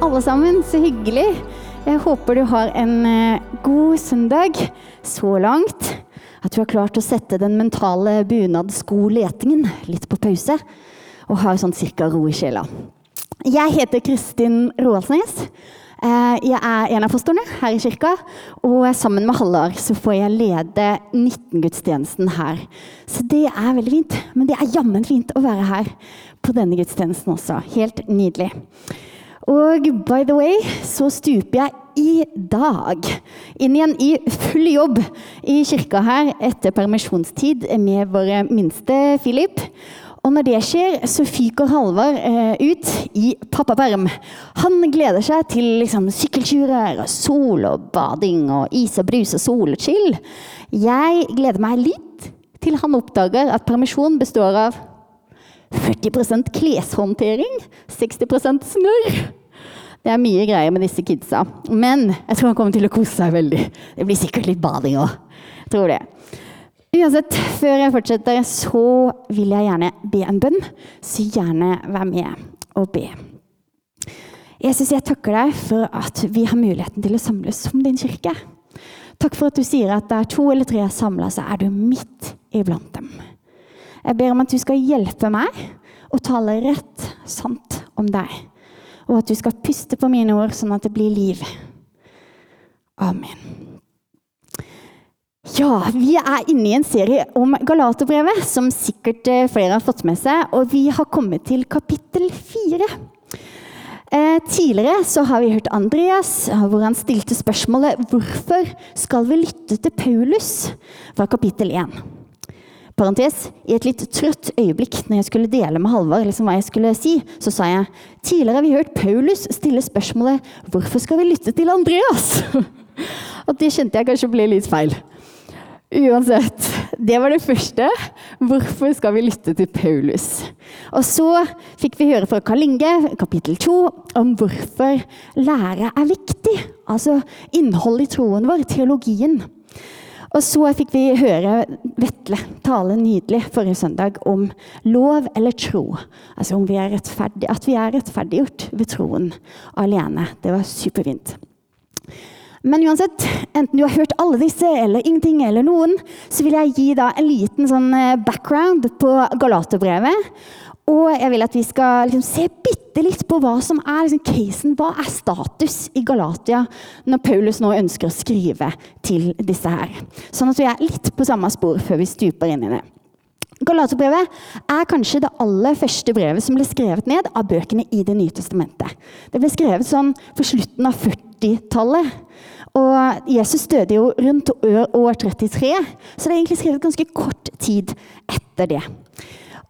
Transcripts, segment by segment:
alle sammen. Så hyggelig. Jeg håper du har en eh, god søndag så langt. At du har klart å sette den mentale bunadskoletingen litt på pause. Og har sånn cirka ro i sjela. Jeg heter Kristin Roaldsnes. Eh, jeg er en av pastorene her i kirka, og sammen med Hallar så får jeg lede 19-gudstjenesten her. Så det er veldig fint. Men det er jammen fint å være her på denne gudstjenesten også. Helt nydelig. Og by the way så stuper jeg i dag inn igjen i full jobb i kirka her etter permisjonstid med våre minste Philip. Og når det skjer, så fyker Halvard eh, ut i pappaperm. Han gleder seg til liksom, sykkelturer og sol og bading og is og brus og sol og chill. Jeg gleder meg litt til han oppdager at permisjon består av 40% kleshåndtering, 60% snørr. Det er mye greier med disse kidsa. Men jeg tror han kommer til å kose seg veldig. Det blir sikkert litt bading òg. Tror det. Uansett, før jeg fortsetter, så vil jeg gjerne be en bønn. Så gjerne vær med og be. Jesus, jeg takker deg for at vi har muligheten til å samles som din kirke. Takk for at du sier at der to eller tre er samla, så er du midt iblant dem. Jeg ber om at du skal hjelpe meg å tale rett sant om deg. Og at du skal puste på mine ord, sånn at det blir liv. Amen. Ja, vi er inne i en serie om Galaterbrevet, som sikkert eh, flere har fått med seg. Og vi har kommet til kapittel fire. Eh, tidligere så har vi hørt Andreas, hvor han stilte spørsmålet hvorfor skal vi lytte til Paulus fra kapittel 1. Parentes, I et litt trøtt øyeblikk når jeg skulle dele med Halvard liksom hva jeg skulle si, så sa jeg tidligere har vi hørt Paulus stille spørsmålet hvorfor skal vi lytte til Andreas? Og det kjente jeg kanskje ble litt feil. Uansett, det var det første. Hvorfor skal vi lytte til Paulus? Og så fikk vi høre fra Karl Inge, kapittel 2, om hvorfor lære er viktig. Altså innholdet i troen vår, teologien. Og så fikk vi høre Vetle tale nydelig forrige søndag om lov eller tro. Altså om vi er at vi er rettferdiggjort ved troen alene. Det var superfint. Men uansett, enten du har hørt alle disse eller ingenting eller noen, så vil jeg gi en liten sånn eh, background på Galaterbrevet. Og jeg vil at vi skal liksom se bitte litt på hva som er liksom, casen. Hva er status i Galatia når Paulus nå ønsker å skrive til disse her? Sånn at vi er litt på samme spor før vi stuper inn i det. Galaterbrevet er kanskje det aller første brevet som ble skrevet ned av bøkene i Det nye testamentet. Det ble skrevet sånn på slutten av 40-tallet. Og Jesus døde jo rundt år 33, så det er egentlig skrevet ganske kort tid etter det.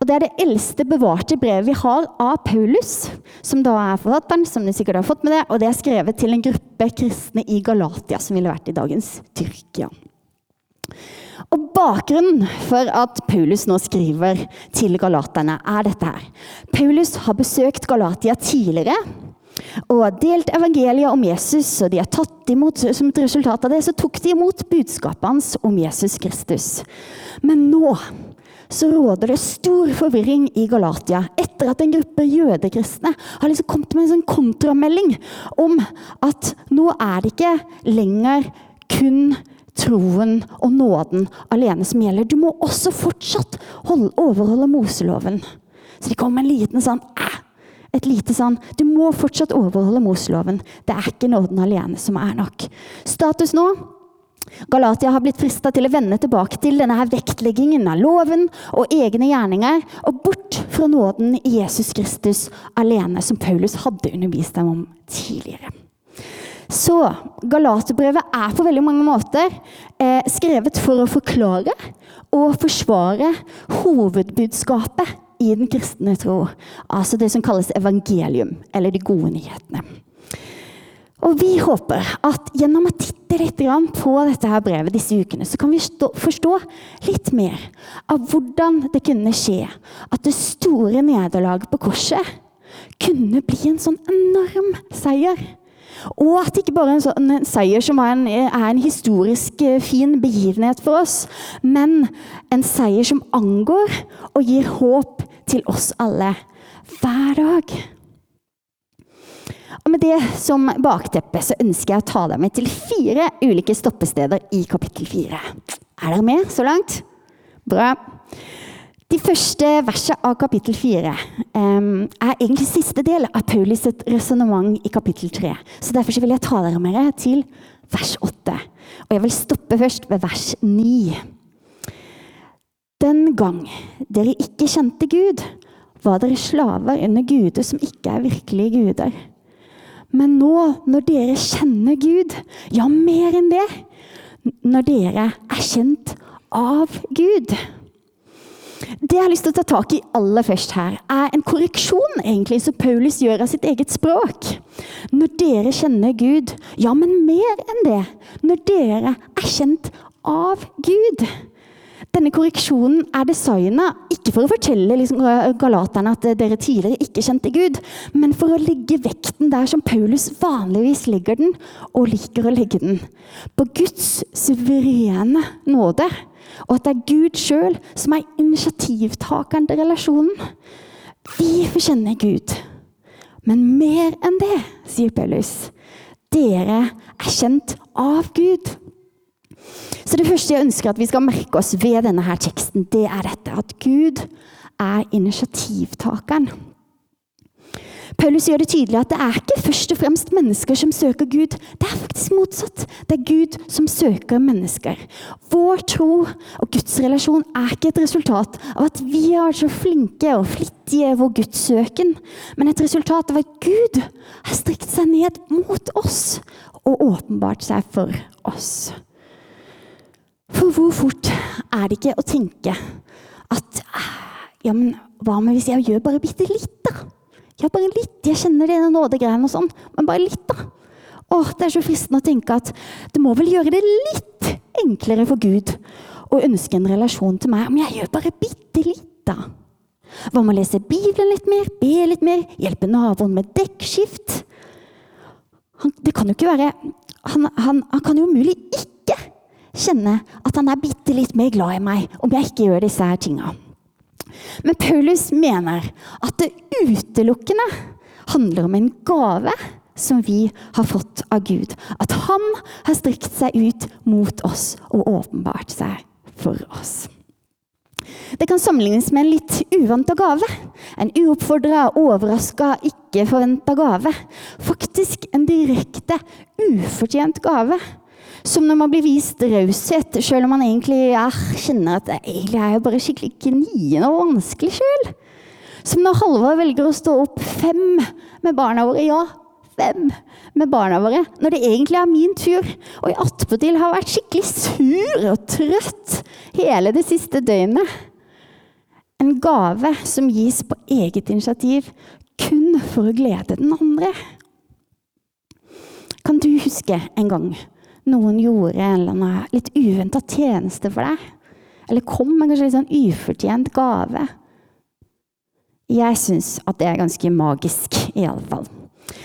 Og Det er det eldste bevarte brevet vi har av Paulus, som da er forfatteren. som du sikkert har fått med det, Og det er skrevet til en gruppe kristne i Galatia, som ville vært i dagens Tyrkia. Og Bakgrunnen for at Paulus nå skriver til galaterne, er dette her. Paulus har besøkt Galatia tidligere og delt evangeliet om Jesus, og de har tatt imot, som et resultat av det, så tok de imot budskapet hans om Jesus Kristus. Men nå så råder det stor forvirring i Galatia etter at en gruppe jødekristne har liksom kommet med en sånn kontramelding om at nå er det ikke lenger kun troen og nåden alene som gjelder. Du må også fortsatt holde, overholde Moseloven. Så de kom med en liten sånn et lite sånn Du må fortsatt overholde Moseloven. Det er ikke nåden alene som er nok. Status nå Galatia har blitt frista til å vende tilbake til denne her vektleggingen av loven og egne gjerninger, og bort fra nåden i Jesus Kristus alene, som Paulus hadde undervist dem om tidligere. Så Galaterbrevet er på veldig mange måter eh, skrevet for å forklare og forsvare hovedbudskapet i den kristne tro. Altså det som kalles evangelium, eller de gode nyhetene. Og vi håper at gjennom å titte litt på dette her brevet disse ukene, så kan vi forstå litt mer av hvordan det kunne skje at det store nederlaget på korset kunne bli en sånn enorm seier. Og at ikke bare en sånn seier som er en, er en, historisk eh, fin begivenhet for oss, men en seier som angår og gir håp til oss alle hver dag. Og Med det som bakteppe så ønsker jeg å ta deg med til fire ulike stoppesteder i kapittel fire. Er dere med så langt? Bra. De første versene av kapittel fire um, er egentlig siste del av Paulus' sitt resonnement i kapittel tre. Så derfor vil jeg ta dere med til vers åtte. Og jeg vil stoppe først ved vers ni. Den gang dere ikke kjente Gud, var dere slaver under guder som ikke er virkelige guder. Men nå, når dere kjenner Gud, ja, mer enn det Når dere er kjent av Gud Det jeg har lyst til å ta tak i aller først her, er en korreksjon egentlig som Paulus gjør av sitt eget språk. Når dere kjenner Gud, ja, men mer enn det. Når dere er kjent av Gud. Denne korreksjonen er designa ikke for å fortelle liksom, galaterne at dere tidligere ikke kjente Gud, men for å legge vekten der som Paulus vanligvis legger den, og liker å legge den. På Guds suverene nåde, og at det er Gud sjøl som er initiativtakeren til relasjonen. Vi forkjenner Gud. Men mer enn det, sier Paulus. Dere er kjent av Gud. Så det første jeg ønsker at vi skal merke oss ved denne her teksten, det er dette at Gud er initiativtakeren. Paulus gjør det tydelig at det er ikke først og fremst mennesker som søker Gud. Det er faktisk motsatt. Det er Gud som søker mennesker. Vår tro og Guds relasjon er ikke et resultat av at vi er så flinke og flittige i vår gudssøken, men et resultat av at Gud har strikt seg ned mot oss og åpenbart seg for oss. For hvor fort er det ikke å tenke at Ja, men hva med hvis jeg gjør bare bitte litt, da? Ja, bare litt. Jeg kjenner det nådegreiene og sånn, men bare litt, da. Åh, Det er så fristende å tenke at det må vel gjøre det litt enklere for Gud å ønske en relasjon til meg om jeg gjør bare bitte litt, da. Hva med å lese Bibelen litt mer, be litt mer, hjelpe naboen med dekkskift? Han, det kan jo ikke være han, han, han kan jo umulig ikke kjenne at han er bitte litt mer glad i meg om jeg ikke gjør disse her tinga. Men Paulus mener at det utelukkende handler om en gave som vi har fått av Gud. At han har strikt seg ut mot oss og åpenbart seg for oss. Det kan sammenlignes med en litt uvanta gave. En uoppfordra, overraska, ikke forventa gave. Faktisk en direkte, ufortjent gave som når man blir vist raushet, selv om man egentlig ja, kjenner at egentlig er jeg bare skikkelig gniende og vanskelig sjøl. Som når Halvard velger å stå opp fem med barna våre. Ja, fem med barna våre. Når det egentlig er min tur. Og jeg attpåtil har vært skikkelig sur og trøtt hele det siste døgnet. En gave som gis på eget initiativ, kun for å glede den andre. Kan du huske en gang noen gjorde en eller annen litt uventa tjeneste for deg. Eller kom med kanskje litt sånn ufortjent gave. Jeg syns at det er ganske magisk, i alle fall.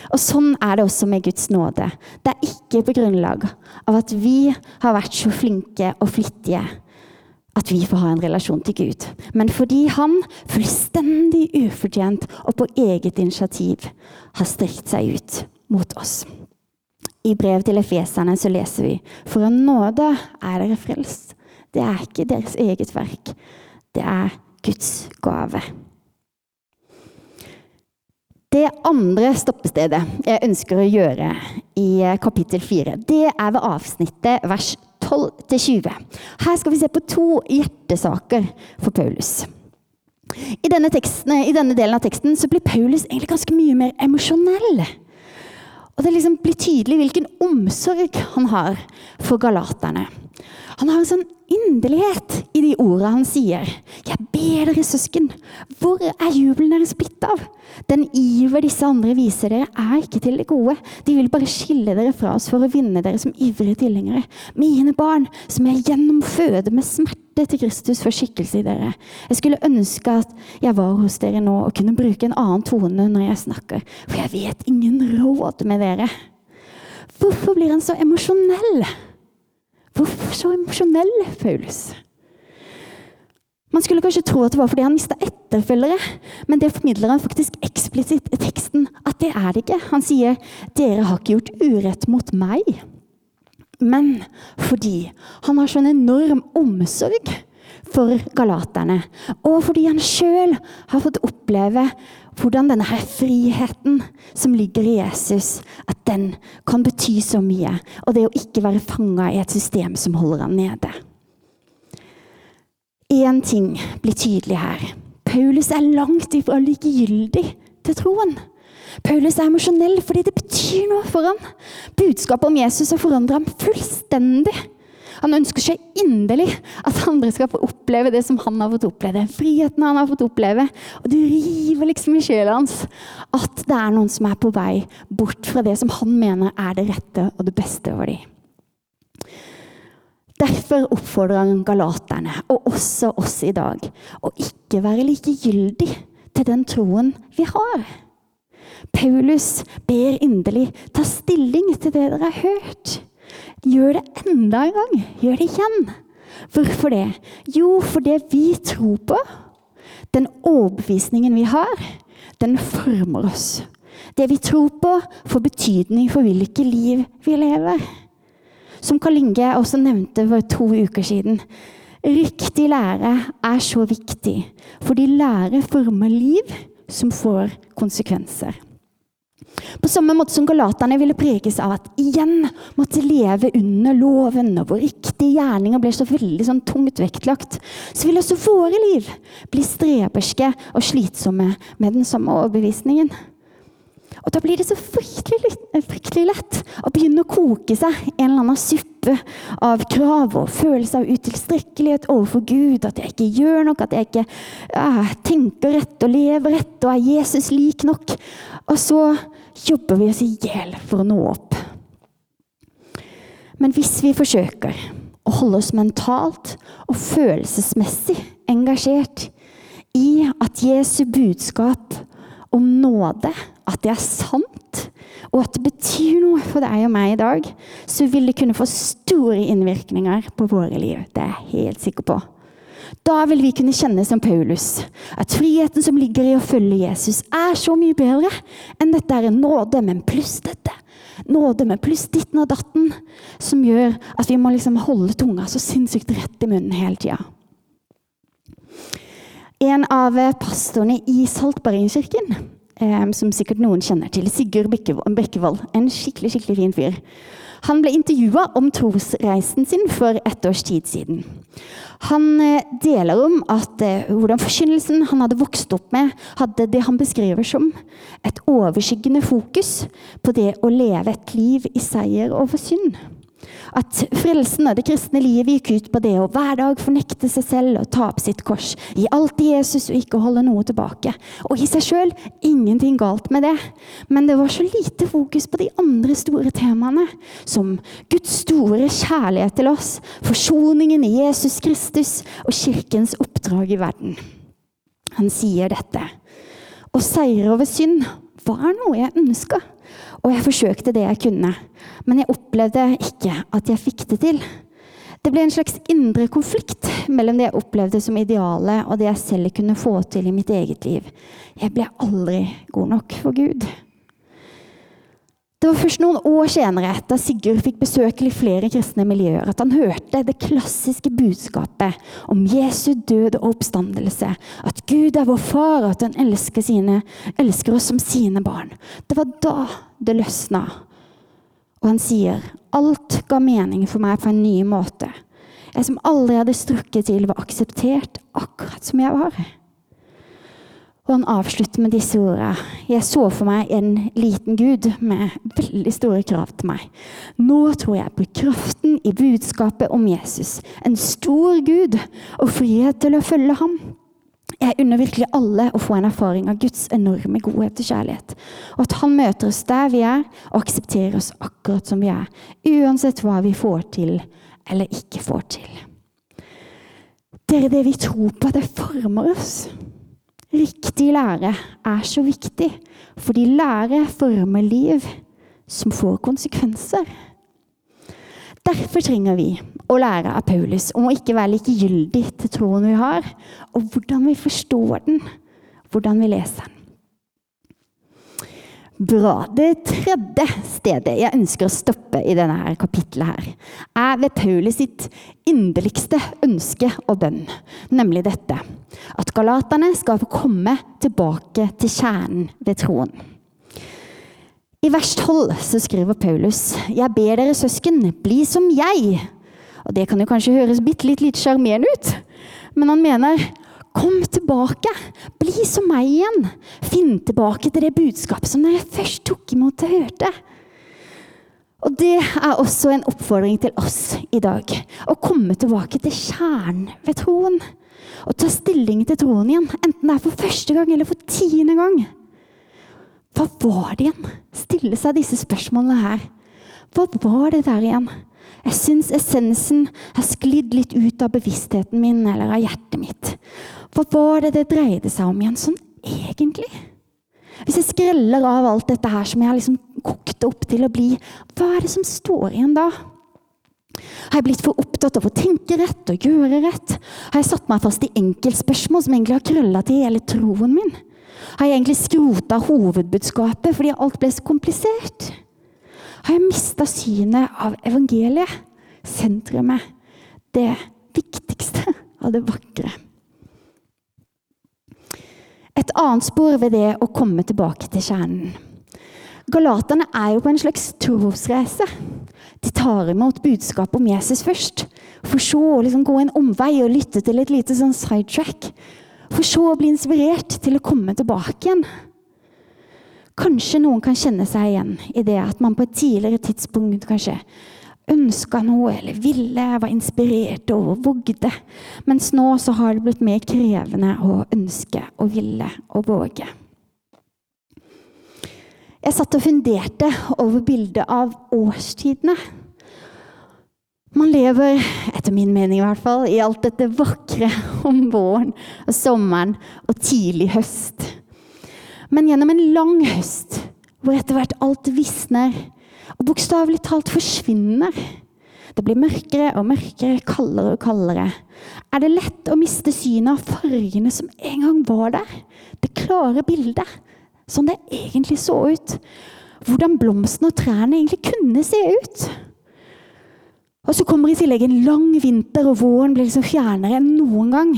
Og sånn er det også med Guds nåde. Det er ikke på grunnlag av at vi har vært så flinke og flittige at vi får ha en relasjon til Gud. Men fordi han fullstendig ufortjent og på eget initiativ har strekt seg ut mot oss. I brev til efeserne så leser vi For av nåde er dere frelst. Det er ikke deres eget verk. Det er Guds gave. Det andre stoppestedet jeg ønsker å gjøre i kapittel 4, det er ved avsnittet vers 12-20. Her skal vi se på to hjertesaker for Paulus. I denne, teksten, I denne delen av teksten så blir Paulus egentlig ganske mye mer emosjonell. Og det liksom blir tydelig hvilken omsorg han har for galaterne. Han har en sånn inderlighet i de ordene han sier. 'Jeg ber dere, søsken, hvor er jubelen deres blitt av?' 'Den iver disse andre viser dere, er ikke til det gode.' 'De vil bare skille dere fra oss for å vinne dere som ivrige tilhengere.' 'Mine barn, som jeg gjennom føde med smerte til Kristus for skikkelse i dere.' 'Jeg skulle ønske at jeg var hos dere nå og kunne bruke en annen tone når jeg snakker,' 'for jeg vet ingen råd med dere.' Hvorfor blir han så emosjonell? Hvorfor så emosjonell, Paulus? Man skulle kanskje tro at det var fordi han mista etterfølgere, men det formidler han faktisk eksplisitt i teksten at det er det ikke. Han sier 'dere har ikke gjort urett mot meg', men fordi han har sånn enorm omsorg for galaterne, og fordi han sjøl har fått oppleve hvordan denne her friheten som ligger i Jesus, at den kan bety så mye. Og det å ikke være fanga i et system som holder han nede. Én ting blir tydelig her. Paulus er langt ifra likegyldig til troen. Paulus er emosjonell fordi det betyr noe for ham. Budskapet om Jesus har forandra ham fullstendig. Han ønsker seg inderlig at andre skal få oppleve det som han har fått oppleve. Friheten han har fått oppleve. Og det river liksom i sjela hans at det er noen som er på vei bort fra det som han mener er det rette og det beste over dem. Derfor oppfordrer han galaterne, og også oss i dag, å ikke være likegyldig til den troen vi har. Paulus ber inderlig ta stilling til det dere har hørt. Gjør det enda en gang. Gjør det igjen. Hvorfor det? Jo, for det vi tror på, den overbevisningen vi har, den former oss. Det vi tror på, får betydning for hvilke liv vi lever. Som Karl Inge også nevnte for to uker siden. Riktig lære er så viktig, fordi lære former liv som får konsekvenser. På samme måte som galaterne ville preges av at igjen måtte leve under loven, og hvor riktige gjerninger ble så veldig sånn tungt vektlagt, så vil også våre liv bli streberske og slitsomme med den samme overbevisningen. Og da blir det så fryktelig, fryktelig, lett å begynne å koke seg en eller annen suppe av krav og følelse av utilstrekkelighet overfor Gud. At jeg ikke gjør nok, at jeg ikke uh, tenker rett og lever rett og er Jesus lik nok. Og så jobber vi oss i hjel for å nå opp. Men hvis vi forsøker å holde oss mentalt og følelsesmessig engasjert i at Jesu budskap om nåde at det er sant, og at det betyr noe for deg og meg i dag, så vil det kunne få store innvirkninger på våre liv. Det er jeg helt sikker på. Da vil vi kunne kjenne som Paulus at friheten som ligger i å følge Jesus, er så mye bedre enn dette er en nåde, men pluss dette. Nåde med pluss ditten og datten, som gjør at vi må liksom holde tunga så sinnssykt rett i munnen hele tida. En av pastorene i Saltbergkirken som sikkert noen kjenner til. Sigurd Bekkevold. En skikkelig, skikkelig fin fyr. Han ble intervjua om trosreisen sin for et års tid siden. Han eh, deler om at eh, hvordan forkynnelsen han hadde vokst opp med, hadde det han beskriver som et overskyggende fokus på det å leve et liv i seier over synd. At frelsen og det kristne livet gikk ut på det å hver dag fornekte seg selv og ta opp sitt kors. Gi alt til Jesus og ikke holde noe tilbake. Og i seg sjøl ingenting galt med det. Men det var så lite fokus på de andre store temaene. Som Guds store kjærlighet til oss, forsoningen i Jesus Kristus og kirkens oppdrag i verden. Han sier dette. Å seire over synd var noe jeg ønska. Og jeg forsøkte det jeg kunne, men jeg opplevde ikke at jeg fikk det til. Det ble en slags indre konflikt mellom det jeg opplevde som idealet, og det jeg selv kunne få til i mitt eget liv. Jeg ble aldri god nok for Gud. Det var først noen år senere, da Sigurd fikk besøk i flere kristne miljøer, at han hørte det klassiske budskapet om Jesu død og oppstandelse. At Gud er vår far, og at han elsker, sine, elsker oss som sine barn. Det var da det løsna. Og han sier, alt ga mening for meg på en ny måte. Jeg som aldri hadde strukket til, var akseptert akkurat som jeg var. Og han avslutter med disse ordene. Jeg så for meg en liten gud med veldig store krav til meg. Nå tror jeg på kraften i budskapet om Jesus. En stor gud og frihet til å følge ham. Jeg unner virkelig alle å få en erfaring av Guds enorme godhet og kjærlighet. Og at han møter oss der vi er, og aksepterer oss akkurat som vi er. Uansett hva vi får til eller ikke får til. Det er det vi tror på, det former oss. Riktig lære er så viktig, fordi lære former liv som får konsekvenser. Derfor trenger vi å lære av Paulus om å ikke være likegyldig til troen vi har, og hvordan vi forstår den, hvordan vi leser den. Bra. Det tredje stedet jeg ønsker å stoppe i denne her kapitlet, her, er ved Paulus sitt inderligste ønske og bønn, nemlig dette at galaterne skal komme tilbake til kjernen ved troen. I vers 12 så skriver Paulus.: Jeg ber dere søsken, bli som jeg. Og Det kan jo kanskje høres bitte litt, litt sjarmerende ut, men han mener kom tilbake, bli som meg igjen. Finn tilbake til det budskapet som dere først tok imot og hørte. Og Det er også en oppfordring til oss i dag. Å komme tilbake til kjernen ved troen. Og ta stilling til troen igjen, enten det er for første gang eller for tiende gang. Hva var det igjen? Stille seg disse spørsmålene her. Hva var det der igjen? Jeg syns essensen har sklidd litt ut av bevisstheten min eller av hjertet mitt. Hva var det det dreide seg om igjen, sånn egentlig? Hvis jeg skreller av alt dette her som jeg har liksom kokt opp til å bli, hva er det som står igjen da? Har jeg blitt for opptatt av å tenke rett og gjøre rett? Har jeg satt meg fast i enkeltspørsmål som egentlig har krølla til hele troen min? Har jeg egentlig skrota hovedbudskapet fordi alt ble så komplisert? Har jeg mista synet av evangeliet, sentrumet, det viktigste av det vakre? Et annet spor ved det å komme tilbake til kjernen. Galaterne er jo på en slags trosreise. De tar imot budskapet om Jesus først, for så å liksom gå en omvei og lytte til et lite sånn sidetrack for så å bli inspirert til å komme tilbake igjen. Kanskje noen kan kjenne seg igjen i det at man på et tidligere tidspunkt kanskje ønska noe eller ville, var inspirert og vågde. Mens nå så har det blitt mer krevende å ønske og ville og våge. Jeg satt og funderte over bildet av årstidene. Man lever, etter min mening i hvert fall, i alt dette vakre om våren og sommeren og tidlig høst. Men gjennom en lang høst, hvor etter hvert alt visner og bokstavelig talt forsvinner Det blir mørkere og mørkere, kaldere og kaldere. Er det lett å miste synet av fargene som en gang var der? Det klare bildet, sånn det egentlig så ut. Hvordan blomstene og trærne egentlig kunne se ut. Og så kommer i tillegg en lang vinter, og våren blir liksom fjernere enn noen gang.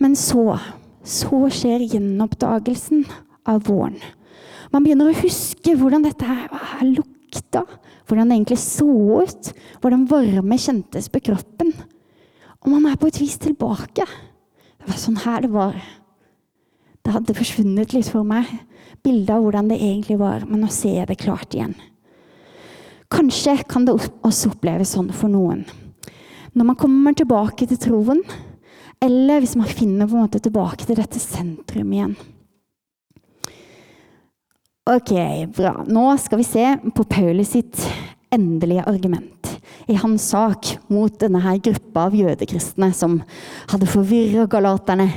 Men så, så skjer gjenoppdagelsen av våren. Man begynner å huske hvordan dette her lukta, hvordan det egentlig så ut, hvordan varme kjentes på kroppen. Og man er på et vis tilbake. Det var sånn her det var. Det hadde forsvunnet litt for meg, bildet av hvordan det egentlig var, men nå ser jeg det klart igjen. Kanskje kan det også oppleves sånn for noen. Når man kommer tilbake til troen, eller hvis man finner på en måte tilbake til dette sentrum igjen. Ok, bra. Nå skal vi se på Paulus sitt endelige argument i hans sak mot denne her gruppa av jødekristne som hadde forvirra galaterne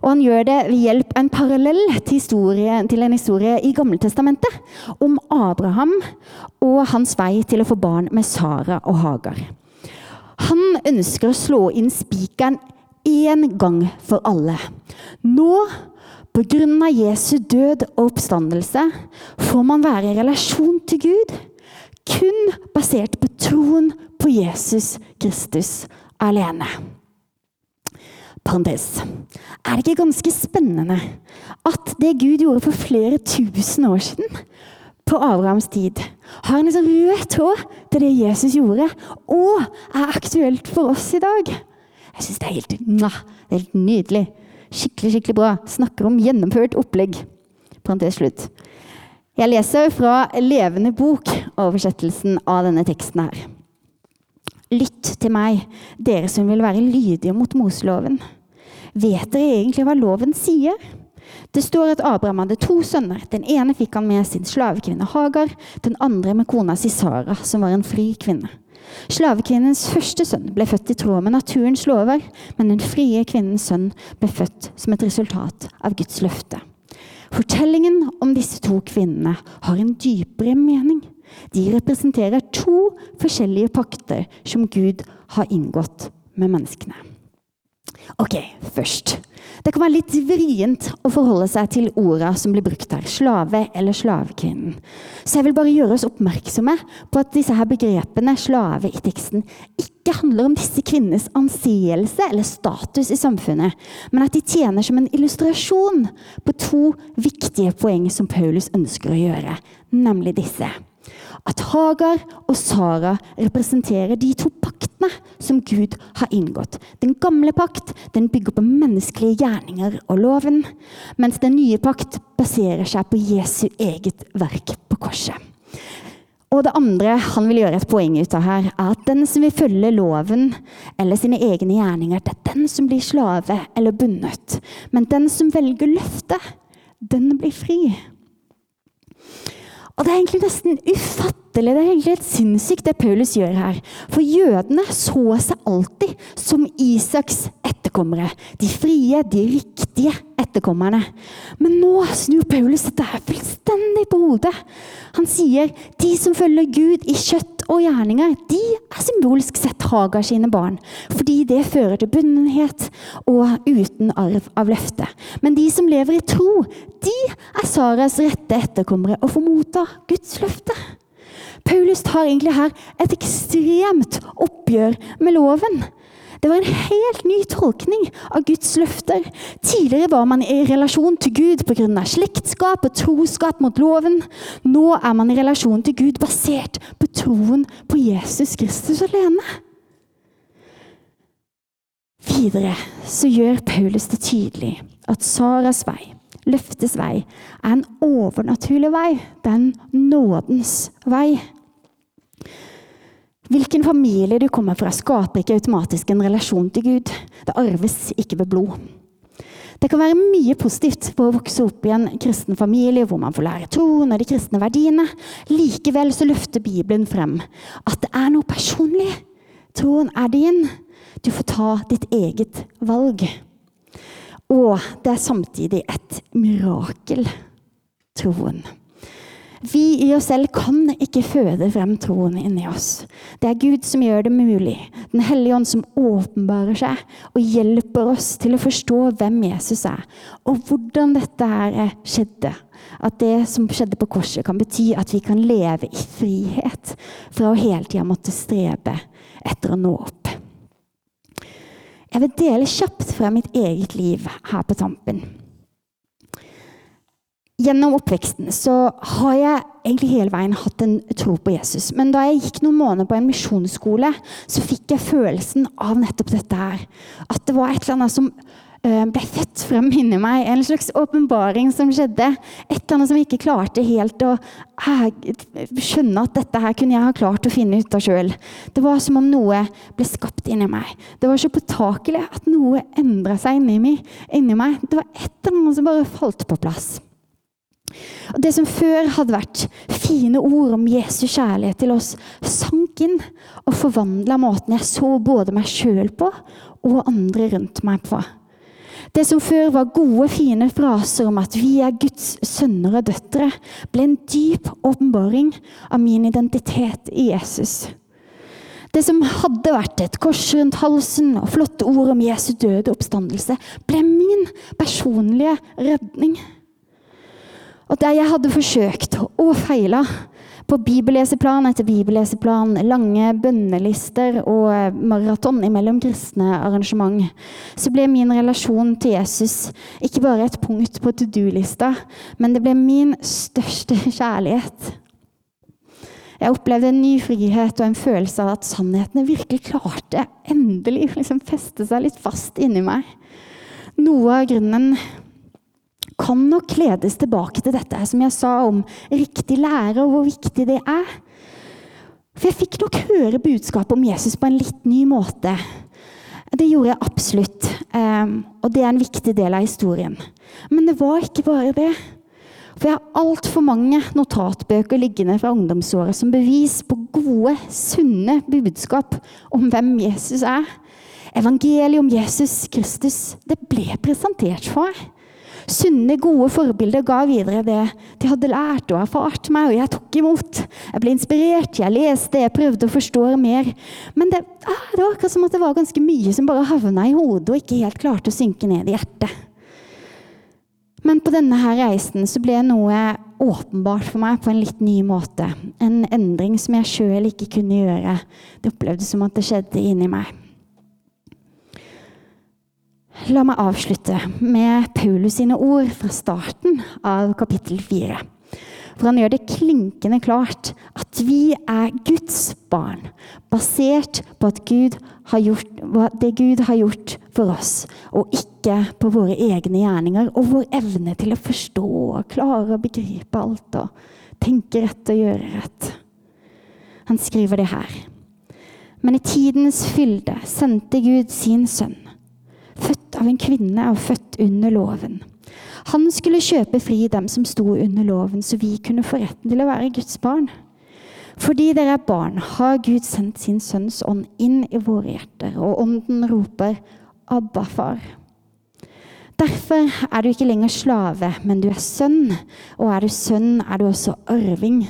og han gjør det ved hjelp av en parallell til, historie, til en historie i Gammeltestamentet om Abraham og hans vei til å få barn med Sara og Hagar. Han ønsker å slå inn spikeren én gang for alle. Nå, pga. Jesu død og oppstandelse, får man være i relasjon til Gud kun basert på troen på Jesus Kristus alene parentes. Er det ikke ganske spennende at det Gud gjorde for flere tusen år siden, på Abrahams tid, har en liksom rød tråd til det Jesus gjorde, og er aktuelt for oss i dag? Jeg syns det er helt, helt nydelig. Skikkelig, skikkelig bra. Snakker om gjennomført opplegg. Parentes slutt. Jeg leser fra Levende bok, oversettelsen av denne teksten her. Lytt til meg, dere som vil være lydige mot Moseloven. Vet dere egentlig hva loven sier? Det står at Abraham hadde to sønner. Den ene fikk han med sin slavekvinne Hagar, den andre med kona si Sara, som var en fri kvinne. Slavekvinnens første sønn ble født i tråd med naturens lover, men den frie kvinnens sønn ble født som et resultat av Guds løfte. Fortellingen om disse to kvinnene har en dypere mening. De representerer to forskjellige pakter som Gud har inngått med menneskene. Ok, først. Det kan være litt vrient å forholde seg til orda som blir brukt her. Slave eller slavekvinnen. Så jeg vil bare gjøre oss oppmerksomme på at disse her begrepene slave i teksten ikke handler om disse kvinnenes anseelse eller status i samfunnet, men at de tjener som en illustrasjon på to viktige poeng som Paulus ønsker å gjøre, nemlig disse at Hagar og Sara representerer de to paktene som Gud har inngått. Den gamle pakt den bygger på menneskelige gjerninger og loven, mens den nye pakt baserer seg på Jesu eget verk på korset. Og det andre han vil gjøre et poeng ut av her, er at den som vil følge loven eller sine egne gjerninger, det er den som blir slave eller bundet. Men den som velger løftet, den blir fri. Og det er egentlig nesten ufattelig, det er egentlig helt sinnssykt det Paulus gjør her. For jødene så seg alltid som Isaks etterkommere. De frie, de riktige etterkommerne. Men nå snur Paulus dette her fullstendig på hodet. Han sier de som følger Gud i kjøtt og gjerninger, de er symbolsk sett Hagar sine barn. Fordi det fører til bundenhet og uten arv av løftet. Men de som lever i tro, de er Saras rette etterkommere og får motta Guds løfte. Paulus tar egentlig her et ekstremt oppgjør med loven. Det var en helt ny tolkning av Guds løfter. Tidligere var man i relasjon til Gud pga. slektskap og troskap mot loven. Nå er man i relasjon til Gud basert på troen på Jesus Kristus alene. Videre så gjør Paulus det tydelig at Saras vei, løftets vei, er en overnaturlig vei. Det er en nådens vei. Hvilken familie du kommer fra, skaper ikke automatisk en relasjon til Gud. Det arves ikke ved blod. Det kan være mye positivt på å vokse opp i en kristen familie hvor man får lære troen og de kristne verdiene. Likevel så løfter Bibelen frem at det er noe personlig. Troen er din. Du får ta ditt eget valg. Og det er samtidig et mirakel. Troen. Vi i oss selv kan ikke føde frem troen inni oss. Det er Gud som gjør det mulig. Den hellige ånd som åpenbarer seg og hjelper oss til å forstå hvem Jesus er, og hvordan dette her skjedde. At det som skjedde på korset, kan bety at vi kan leve i frihet fra å hele tida måtte strebe etter å nå opp. Jeg vil dele kjapt fra mitt eget liv her på tampen. Gjennom oppveksten så har jeg egentlig hele veien hatt en tro på Jesus. Men da jeg gikk noen måneder på en misjonsskole, så fikk jeg følelsen av nettopp dette her. At det var et eller annet som uh, ble født frem inni meg. En slags åpenbaring som skjedde. Et eller annet som jeg ikke klarte helt å uh, skjønne at dette her kunne jeg ha klart å finne ut av sjøl. Det var som om noe ble skapt inni meg. Det var så påtakelig at noe endra seg inni meg. Det var et eller annet som bare falt på plass. Og Det som før hadde vært fine ord om Jesu kjærlighet til oss, sank inn og forvandla måten jeg så både meg sjøl på og andre rundt meg på. Det som før var gode, fine fraser om at vi er Guds sønner og døtre, ble en dyp åpenbaring av min identitet i Jesus. Det som hadde vært et kors rundt halsen og flotte ord om Jesu døde oppstandelse, ble min personlige redning. Og der jeg hadde forsøkt og feila på bibelleseplan etter bibelleseplan, lange bønnelister og eh, maraton imellom kristne arrangement, så ble min relasjon til Jesus ikke bare et punkt på to do-lista, men det ble min største kjærlighet. Jeg opplevde en ny frihet og en følelse av at sannhetene virkelig klarte endelig liksom feste seg litt fast inni meg. Noe av grunnen kan nok ledes tilbake til dette som jeg sa om riktig lære, og hvor viktig det er. For jeg fikk nok høre budskapet om Jesus på en litt ny måte. Det gjorde jeg absolutt, ehm, og det er en viktig del av historien. Men det var ikke bare det. For jeg har altfor mange notatbøker liggende fra ungdomsåret som bevis på gode, sunne budskap om hvem Jesus er. Evangeliet om Jesus Kristus det ble presentert for meg sunne, gode forbilder ga videre det de hadde lært og erfart meg, og jeg tok imot. Jeg ble inspirert, jeg leste, jeg prøvde å forstå mer. Men det, det var akkurat som at det var ganske mye som bare havna i hodet og ikke helt klarte å synke ned i hjertet. Men på denne her reisen så ble noe åpenbart for meg på en litt ny måte. En endring som jeg sjøl ikke kunne gjøre. Det opplevdes som at det skjedde inni meg. La meg avslutte med Paulus sine ord fra starten av kapittel 4. For han gjør det klinkende klart at vi er Guds barn, basert på Gud gjort, det Gud har gjort for oss, og ikke på våre egne gjerninger og vår evne til å forstå og klare å begripe alt og tenke rett og gjøre rett. Han skriver det her. Men i tidens fylde sendte Gud sin sønn, av en kvinne og født under loven han skulle kjøpe fri dem som sto under loven, så vi kunne få retten til å være Guds barn. Fordi dere er barn, har Gud sendt sin sønns ånd inn i våre hjerter, og ånden roper 'Abba, far'. Derfor er du ikke lenger slave, men du er sønn. Og er du sønn, er du også arving,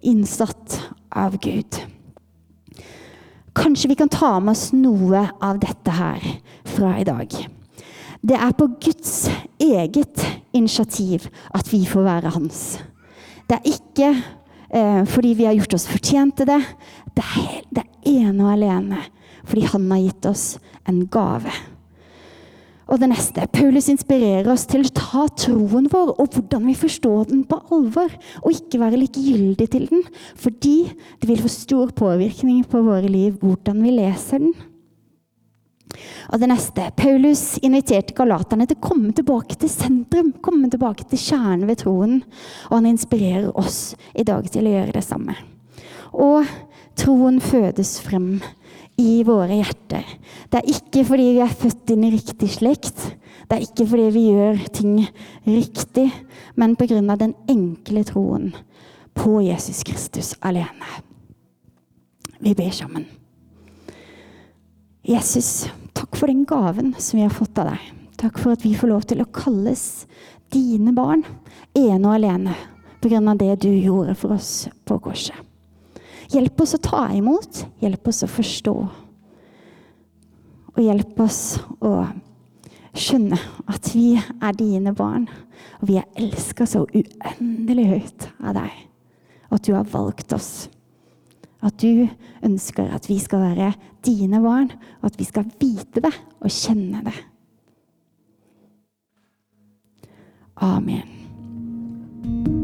innsatt av Gud. Kanskje vi kan ta med oss noe av dette her fra i dag. Det er på Guds eget initiativ at vi får være hans. Det er ikke eh, fordi vi har gjort oss fortjent til det. Det er, det er ene og alene fordi han har gitt oss en gave. Og det neste. Paulus inspirerer oss til å ta troen vår og hvordan vi forstår den, på alvor. Og ikke være likegyldig til den, fordi det vil få stor påvirkning på våre liv hvordan vi leser den. Og det neste. Paulus inviterte galaterne til å komme tilbake til sentrum, komme tilbake til kjernen ved troen. Og han inspirerer oss i dag til å gjøre det samme. Og troen fødes frem i våre hjerter. Det er ikke fordi vi er født inn i riktig slekt. Det er ikke fordi vi gjør ting riktig, men pga. den enkle troen på Jesus Kristus alene. Vi ber sammen. Jesus, takk for den gaven som vi har fått av deg. Takk for at vi får lov til å kalles dine barn ene og alene pga. det du gjorde for oss på korset. Hjelp oss å ta imot, hjelp oss å forstå. Og hjelp oss å skjønne at vi er dine barn, og vi er elska så uendelig høyt av deg. Og at du har valgt oss. At du ønsker at vi skal være dine barn, og at vi skal vite det og kjenne det. Amen.